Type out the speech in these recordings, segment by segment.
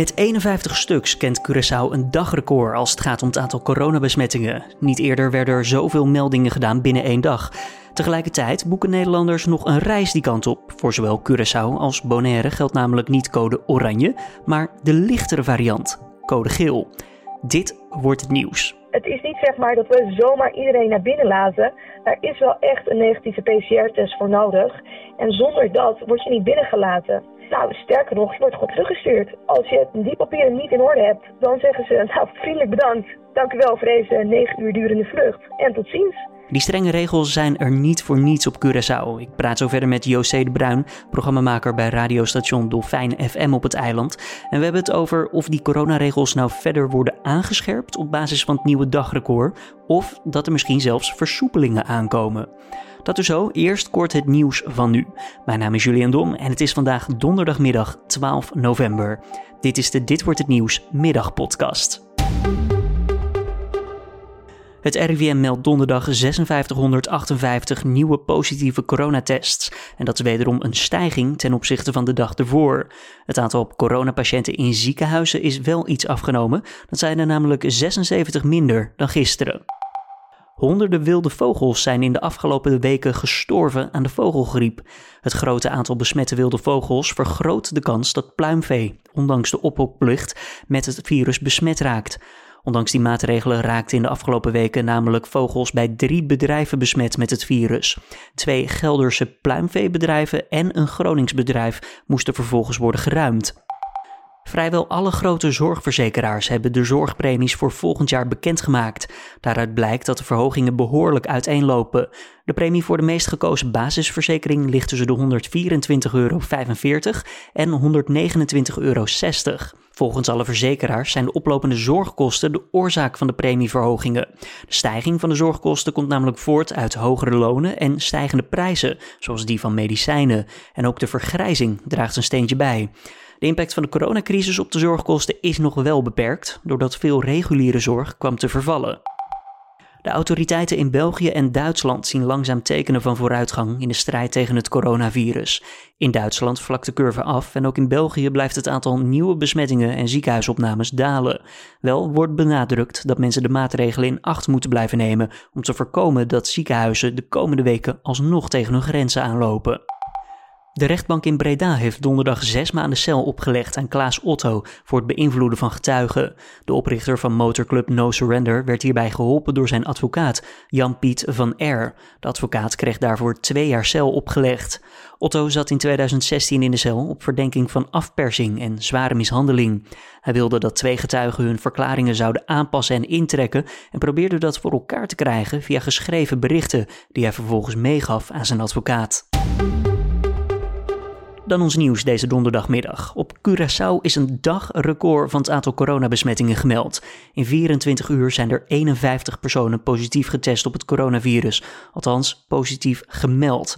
Met 51 stuks kent Curaçao een dagrecord als het gaat om het aantal coronabesmettingen. Niet eerder werden er zoveel meldingen gedaan binnen één dag. Tegelijkertijd boeken Nederlanders nog een reis die kant op. Voor zowel Curaçao als Bonaire geldt namelijk niet code oranje, maar de lichtere variant, code geel. Dit wordt het nieuws. Het is niet zeg maar dat we zomaar iedereen naar binnen laten. Er is wel echt een negatieve PCR-test voor nodig. En zonder dat word je niet binnengelaten. Nou, sterker nog, je wordt gewoon teruggestuurd. Als je die papieren niet in orde hebt, dan zeggen ze, nou, vriendelijk bedankt. Dank u wel voor deze negen uur durende vlucht. En tot ziens. Die strenge regels zijn er niet voor niets op Curaçao. Ik praat zo verder met José de Bruin, programmamaker bij radiostation Dolfijn FM op het eiland. En we hebben het over of die coronaregels nou verder worden aangescherpt op basis van het nieuwe dagrecord, of dat er misschien zelfs versoepelingen aankomen. Dat is zo, eerst kort het nieuws van nu. Mijn naam is Julian Dom en het is vandaag donderdagmiddag 12 november. Dit is de Dit wordt het nieuws middagpodcast. Het RIVM meldt donderdag 5658 nieuwe positieve coronatests. En dat is wederom een stijging ten opzichte van de dag ervoor. Het aantal coronapatiënten in ziekenhuizen is wel iets afgenomen. Dat zijn er namelijk 76 minder dan gisteren. Honderden wilde vogels zijn in de afgelopen weken gestorven aan de vogelgriep. Het grote aantal besmette wilde vogels vergroot de kans dat pluimvee, ondanks de ophokplicht, met het virus besmet raakt. Ondanks die maatregelen raakten in de afgelopen weken namelijk vogels bij drie bedrijven besmet met het virus. Twee Gelderse pluimveebedrijven en een Groningsbedrijf moesten vervolgens worden geruimd. Vrijwel alle grote zorgverzekeraars hebben de zorgpremies voor volgend jaar bekendgemaakt. Daaruit blijkt dat de verhogingen behoorlijk uiteenlopen. De premie voor de meest gekozen basisverzekering ligt tussen de 124,45 euro en 129,60 euro. Volgens alle verzekeraars zijn de oplopende zorgkosten de oorzaak van de premieverhogingen. De stijging van de zorgkosten komt namelijk voort uit hogere lonen en stijgende prijzen, zoals die van medicijnen. En ook de vergrijzing draagt een steentje bij. De impact van de coronacrisis op de zorgkosten is nog wel beperkt, doordat veel reguliere zorg kwam te vervallen. De autoriteiten in België en Duitsland zien langzaam tekenen van vooruitgang in de strijd tegen het coronavirus. In Duitsland vlakt de curve af en ook in België blijft het aantal nieuwe besmettingen en ziekenhuisopnames dalen. Wel wordt benadrukt dat mensen de maatregelen in acht moeten blijven nemen om te voorkomen dat ziekenhuizen de komende weken alsnog tegen hun grenzen aanlopen. De rechtbank in Breda heeft donderdag zes maanden cel opgelegd aan Klaas Otto voor het beïnvloeden van getuigen. De oprichter van motorclub No Surrender werd hierbij geholpen door zijn advocaat, Jan-Piet van R. De advocaat kreeg daarvoor twee jaar cel opgelegd. Otto zat in 2016 in de cel op verdenking van afpersing en zware mishandeling. Hij wilde dat twee getuigen hun verklaringen zouden aanpassen en intrekken en probeerde dat voor elkaar te krijgen via geschreven berichten die hij vervolgens meegaf aan zijn advocaat. Dan ons nieuws deze donderdagmiddag. Op Curaçao is een dagrecord van het aantal coronabesmettingen gemeld. In 24 uur zijn er 51 personen positief getest op het coronavirus. Althans, positief gemeld.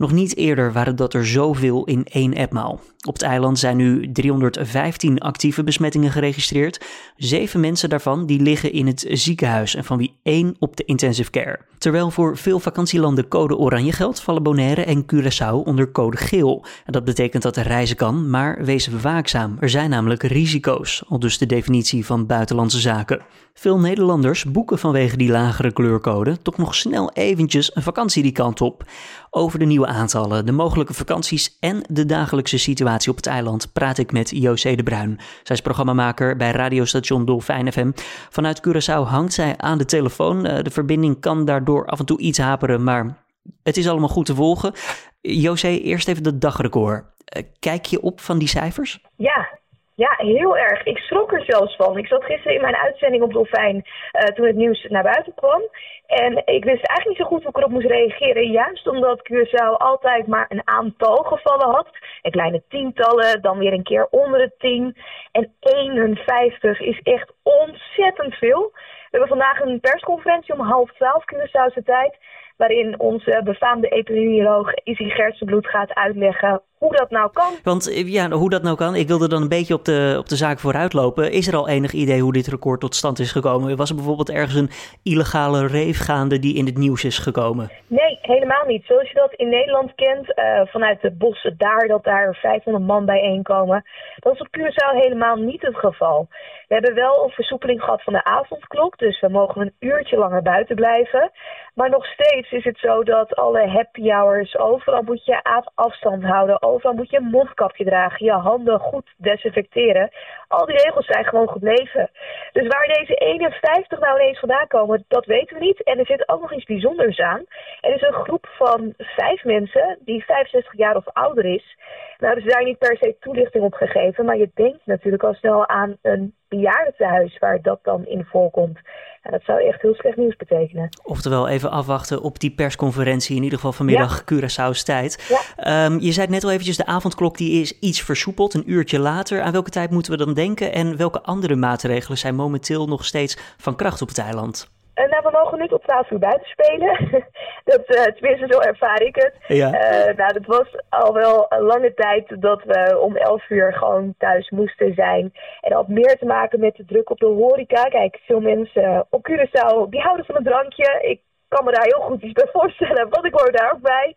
Nog niet eerder waren dat er zoveel in één etmaal. Op het eiland zijn nu 315 actieve besmettingen geregistreerd. Zeven mensen daarvan die liggen in het ziekenhuis en van wie één op de intensive care. Terwijl voor veel vakantielanden code oranje geldt, vallen Bonaire en Curaçao onder code geel. En dat betekent dat er reizen kan, maar wees waakzaam. Er zijn namelijk risico's, al dus de definitie van buitenlandse zaken. Veel Nederlanders boeken vanwege die lagere kleurcode toch nog snel eventjes een vakantie die kant op. Over de nieuwe aantallen, de mogelijke vakanties en de dagelijkse situatie op het eiland praat ik met José de Bruin. Zij is programmamaker bij radiostation Dolfijn FM. Vanuit Curaçao hangt zij aan de telefoon. Eh, de verbinding kan daardoor af en toe iets haperen, maar het is allemaal goed te volgen. José, eerst even de dagrecord. Eh, kijk je op van die cijfers? Ja, ja, heel erg. Ik schrok er zelfs van. Ik zat gisteren in mijn uitzending op Dolfijn uh, toen het nieuws naar buiten kwam. En ik wist eigenlijk niet zo goed hoe ik erop moest reageren. Juist omdat Curaçao altijd maar een aantal gevallen had. En kleine tientallen, dan weer een keer onder de tien. En 51 is echt ontzettend veel. We hebben vandaag een persconferentie om half twaalf Curaçaose tijd waarin onze befaamde epidemioloog Izzy Gertsenbloed gaat uitleggen hoe dat nou kan. Want eh, ja, hoe dat nou kan, ik wilde dan een beetje op de, op de zaak vooruitlopen. Is er al enig idee hoe dit record tot stand is gekomen? Was er bijvoorbeeld ergens een illegale reef gaande die in het nieuws is gekomen? Nee, helemaal niet. Zoals je dat in Nederland kent, uh, vanuit de bossen daar, dat daar 500 man bijeenkomen. Dat is op Curaçao helemaal niet het geval. We hebben wel een versoepeling gehad van de avondklok, dus we mogen een uurtje langer buiten blijven. Maar nog steeds is het zo dat alle happy hours, overal moet je afstand houden, overal moet je een mondkapje dragen, je handen goed desinfecteren. Al die regels zijn gewoon gebleven. Dus waar deze 51 nou ineens vandaan komen, dat weten we niet. En er zit ook nog iets bijzonders aan. Er is een groep van vijf mensen die 65 jaar of ouder is. Nou, is daar niet per se toelichting op gegeven, maar je denkt natuurlijk al snel aan een bejaardentehuis waar dat dan in voorkomt. En dat zou echt heel slecht nieuws betekenen. Oftewel even afwachten op die persconferentie, in ieder geval vanmiddag ja. Curaçao's tijd. Ja. Um, je zei net al eventjes, de avondklok die is iets versoepeld, een uurtje later. Aan welke tijd moeten we dan denken en welke andere maatregelen zijn momenteel nog steeds van kracht op het eiland? Uh, nou, we mogen nu tot 12 uur buiten spelen. dat, uh, tenminste, zo ervaar ik het. Ja. Uh, nou, dat was al wel een lange tijd dat we om 11 uur gewoon thuis moesten zijn. En dat had meer te maken met de druk op de horeca. Kijk, veel mensen op Curaçao, die houden van een drankje. Ik kan me daar heel goed iets bij voorstellen, want ik hoor daar ook bij.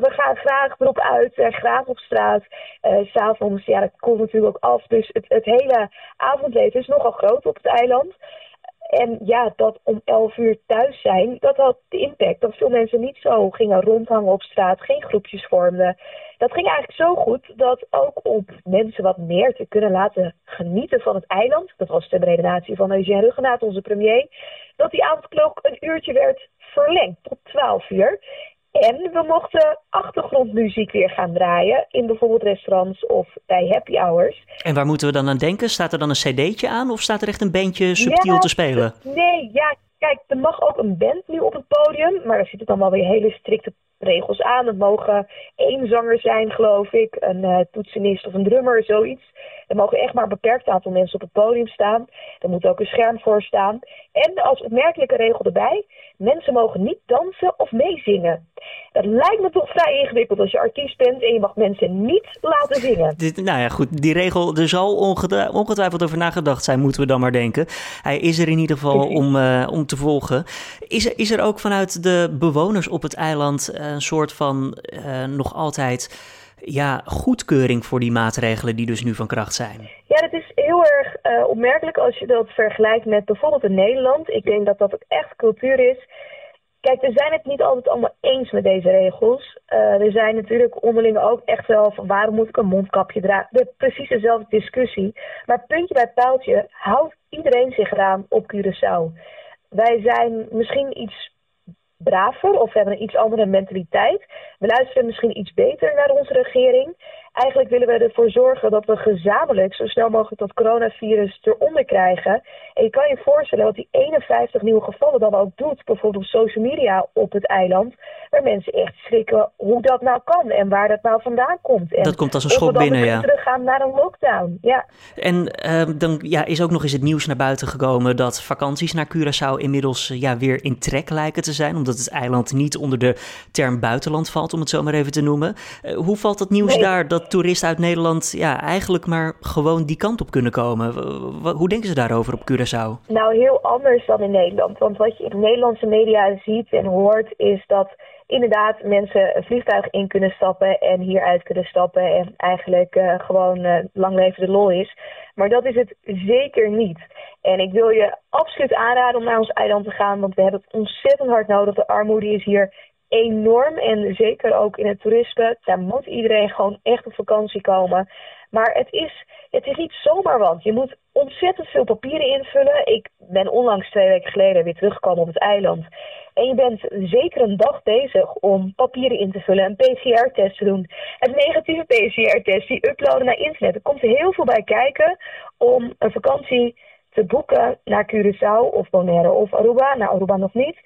we gaan graag erop uit, uh, graag op straat. Uh, S'avonds, ja, dat komt natuurlijk ook af. Dus het, het hele avondleven is nogal groot op het eiland. En ja, dat om 11 uur thuis zijn, dat had de impact dat veel mensen niet zo gingen rondhangen op straat, geen groepjes vormden. Dat ging eigenlijk zo goed dat ook om mensen wat meer te kunnen laten genieten van het eiland, dat was de redenatie van Eugène Ruggenaat, onze premier, dat die avondklok een uurtje werd verlengd tot 12 uur. En we mochten achtergrondmuziek weer gaan draaien in bijvoorbeeld restaurants of bij happy hours. En waar moeten we dan aan denken? Staat er dan een cd'tje aan of staat er echt een bandje subtiel te spelen? Nee, ja, kijk, er mag ook een band nu op het podium, maar daar zitten dan wel weer hele strikte regels aan. Het mogen één zanger zijn, geloof ik, een uh, toetsenist of een drummer, zoiets. Er mogen echt maar een beperkt aantal mensen op het podium staan. Er moet ook een scherm voor staan. En als opmerkelijke regel erbij, mensen mogen niet dansen of meezingen. Dat lijkt me toch vrij ingewikkeld als je artiest bent en je mag mensen niet laten zingen. Dit, nou ja, goed, die regel, er zal ongetwijfeld over nagedacht zijn, moeten we dan maar denken. Hij is er in ieder geval om, uh, om te volgen. Is er, is er ook vanuit de bewoners op het eiland eh, een soort van uh, nog altijd ja, goedkeuring voor die maatregelen die dus nu van kracht zijn? Ja, dat is heel erg uh, opmerkelijk als je dat vergelijkt met bijvoorbeeld in Nederland. Ik denk dat dat ook echt cultuur is. Kijk, we zijn het niet altijd allemaal eens met deze regels. Uh, er zijn natuurlijk onderling ook echt wel van waarom moet ik een mondkapje dragen. De, precies dezelfde discussie. Maar puntje bij paaltje houdt iedereen zich eraan op Curaçao. Wij zijn misschien iets braver of we hebben een iets andere mentaliteit. We luisteren misschien iets beter naar onze regering. Eigenlijk willen we ervoor zorgen dat we gezamenlijk zo snel mogelijk dat coronavirus eronder krijgen. En je kan je voorstellen wat die 51 nieuwe gevallen dan ook doet, bijvoorbeeld op social media op het eiland, waar mensen echt schrikken hoe dat nou kan en waar dat nou vandaan komt. En dat komt als een schok binnen, ja. teruggaan naar een lockdown, ja. En uh, dan ja, is ook nog eens het nieuws naar buiten gekomen dat vakanties naar Curaçao inmiddels uh, ja, weer in trek lijken te zijn, omdat het eiland niet onder de term buitenland valt, om het zo maar even te noemen. Uh, hoe valt dat nieuws daar dat toeristen uit Nederland ja, eigenlijk maar gewoon die kant op kunnen komen. Hoe denken ze daarover op Curaçao? Nou, heel anders dan in Nederland. Want wat je in Nederlandse media ziet en hoort is dat inderdaad mensen een vliegtuig in kunnen stappen en hieruit kunnen stappen en eigenlijk uh, gewoon uh, lang leven de lol is. Maar dat is het zeker niet. En ik wil je absoluut aanraden om naar ons eiland te gaan, want we hebben het ontzettend hard nodig. De armoede is hier enorm. En zeker ook in het toerisme, daar moet iedereen gewoon echt op vakantie komen. Maar het is, het is niet zomaar want. Je moet ontzettend veel papieren invullen. Ik ben onlangs twee weken geleden weer teruggekomen op het eiland. En je bent zeker een dag bezig om papieren in te vullen, een PCR-test te doen. Een negatieve PCR-test, die uploaden naar internet. Er komt heel veel bij kijken om een vakantie te boeken naar Curaçao of Bonaire of Aruba. Nou, Aruba nog niet.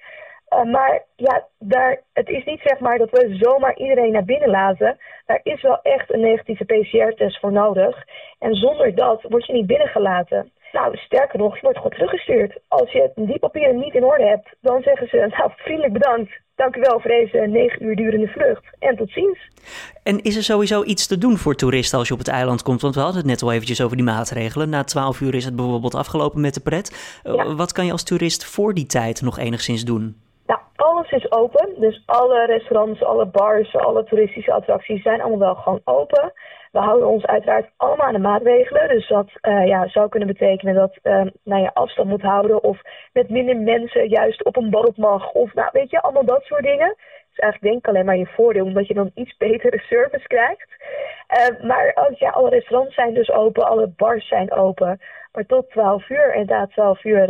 Uh, maar ja, daar, het is niet zeg maar dat we zomaar iedereen naar binnen laten. Daar is wel echt een negatieve PCR-test voor nodig. En zonder dat word je niet binnengelaten. Nou, sterker nog, je wordt gewoon teruggestuurd. Als je die papieren niet in orde hebt, dan zeggen ze, nou, vriendelijk bedankt. Dank u wel voor deze negen uur durende vlucht. En tot ziens. En is er sowieso iets te doen voor toeristen als je op het eiland komt? Want we hadden het net al eventjes over die maatregelen. Na twaalf uur is het bijvoorbeeld afgelopen met de pret. Ja. Wat kan je als toerist voor die tijd nog enigszins doen? Is open. Dus alle restaurants, alle bars, alle toeristische attracties zijn allemaal wel gewoon open. We houden ons uiteraard allemaal aan de maatregelen. Dus dat uh, ja, zou kunnen betekenen dat uh, nou ja, afstand moet houden. Of met minder mensen juist op een borrel mag. Of nou, weet je, allemaal dat soort dingen. Dus eigenlijk denk ik alleen maar je voordeel, omdat je dan iets betere service krijgt. Uh, maar als, ja, alle restaurants zijn dus open, alle bars zijn open. Maar tot 12 uur, inderdaad 12 uur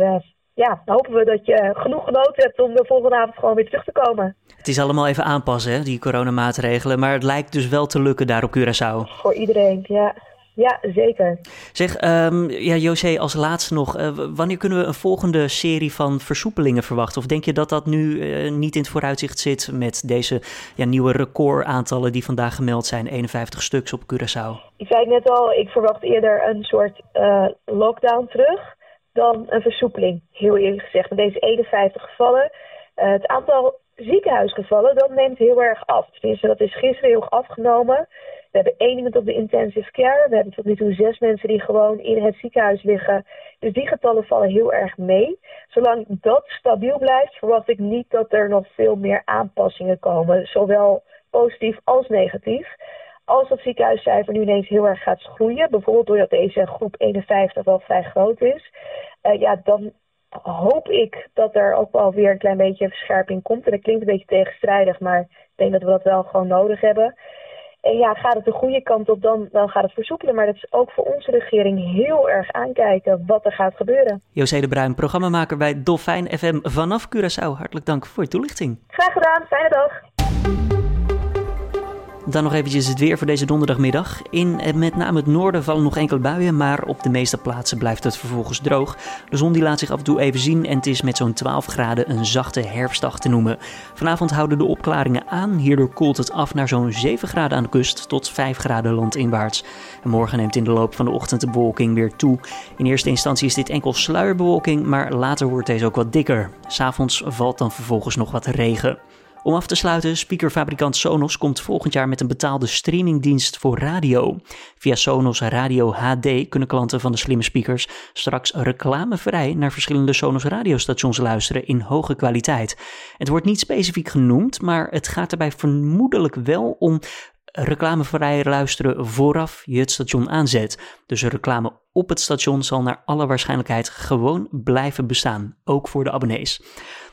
ja, dan hopen we dat je genoeg genoten hebt om de volgende avond gewoon weer terug te komen. Het is allemaal even aanpassen, hè, die coronamaatregelen. Maar het lijkt dus wel te lukken daar op Curaçao. Voor iedereen, ja. Ja, zeker. Zeg, um, ja, José, als laatste nog. Uh, wanneer kunnen we een volgende serie van versoepelingen verwachten? Of denk je dat dat nu uh, niet in het vooruitzicht zit met deze ja, nieuwe recordaantallen die vandaag gemeld zijn? 51 stuks op Curaçao. Ik zei het net al, ik verwacht eerder een soort uh, lockdown terug dan een versoepeling, heel eerlijk gezegd. Met deze 51 gevallen. Uh, het aantal ziekenhuisgevallen, dat neemt heel erg af. Tenminste, dat is gisteren heel afgenomen. We hebben één iemand op de intensive care. We hebben tot nu toe zes mensen die gewoon in het ziekenhuis liggen. Dus die getallen vallen heel erg mee. Zolang dat stabiel blijft, verwacht ik niet dat er nog veel meer aanpassingen komen. Zowel positief als negatief als dat ziekenhuiscijfer nu ineens heel erg gaat groeien, bijvoorbeeld doordat deze groep 51 wel vrij groot is, uh, ja, dan hoop ik dat er ook wel weer een klein beetje verscherping komt. En dat klinkt een beetje tegenstrijdig, maar ik denk dat we dat wel gewoon nodig hebben. En ja, gaat het de goede kant op, dan, dan gaat het versoepelen. Maar dat is ook voor onze regering heel erg aankijken wat er gaat gebeuren. José de Bruin, programmamaker bij Dolfijn FM vanaf Curaçao. Hartelijk dank voor je toelichting. Graag gedaan, fijne dag. Dan nog eventjes het weer voor deze donderdagmiddag. In met name het noorden vallen nog enkele buien, maar op de meeste plaatsen blijft het vervolgens droog. De zon die laat zich af en toe even zien en het is met zo'n 12 graden een zachte herfstdag te noemen. Vanavond houden de opklaringen aan, hierdoor koelt het af naar zo'n 7 graden aan de kust tot 5 graden landinwaarts. En morgen neemt in de loop van de ochtend de bewolking weer toe. In eerste instantie is dit enkel sluierbewolking, maar later wordt deze ook wat dikker. S'avonds valt dan vervolgens nog wat regen. Om af te sluiten, speakerfabrikant Sonos komt volgend jaar met een betaalde streamingdienst voor radio. Via Sonos Radio HD kunnen klanten van de slimme speakers straks reclamevrij naar verschillende Sonos radiostations luisteren in hoge kwaliteit. Het wordt niet specifiek genoemd, maar het gaat erbij vermoedelijk wel om reclamevrij luisteren vooraf je het station aanzet. Dus reclame op het station zal naar alle waarschijnlijkheid gewoon blijven bestaan, ook voor de abonnees.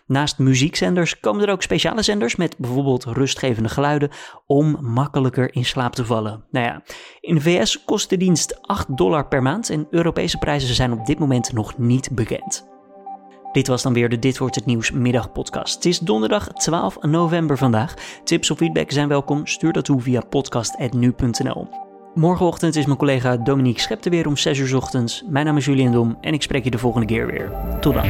Naast muziekzenders komen er ook speciale zenders met bijvoorbeeld rustgevende geluiden om makkelijker in slaap te vallen. Nou ja, in de VS kost de dienst 8 dollar per maand en Europese prijzen zijn op dit moment nog niet bekend. Dit was dan weer de Dit wordt het nieuws middagpodcast. Het is donderdag 12 november vandaag. Tips of feedback zijn welkom. Stuur dat toe via podcast@nu.nl. Morgenochtend is mijn collega Dominique Schepte weer om 6 uur ochtends. Mijn naam is Julian Dom en ik spreek je de volgende keer weer. Tot dan.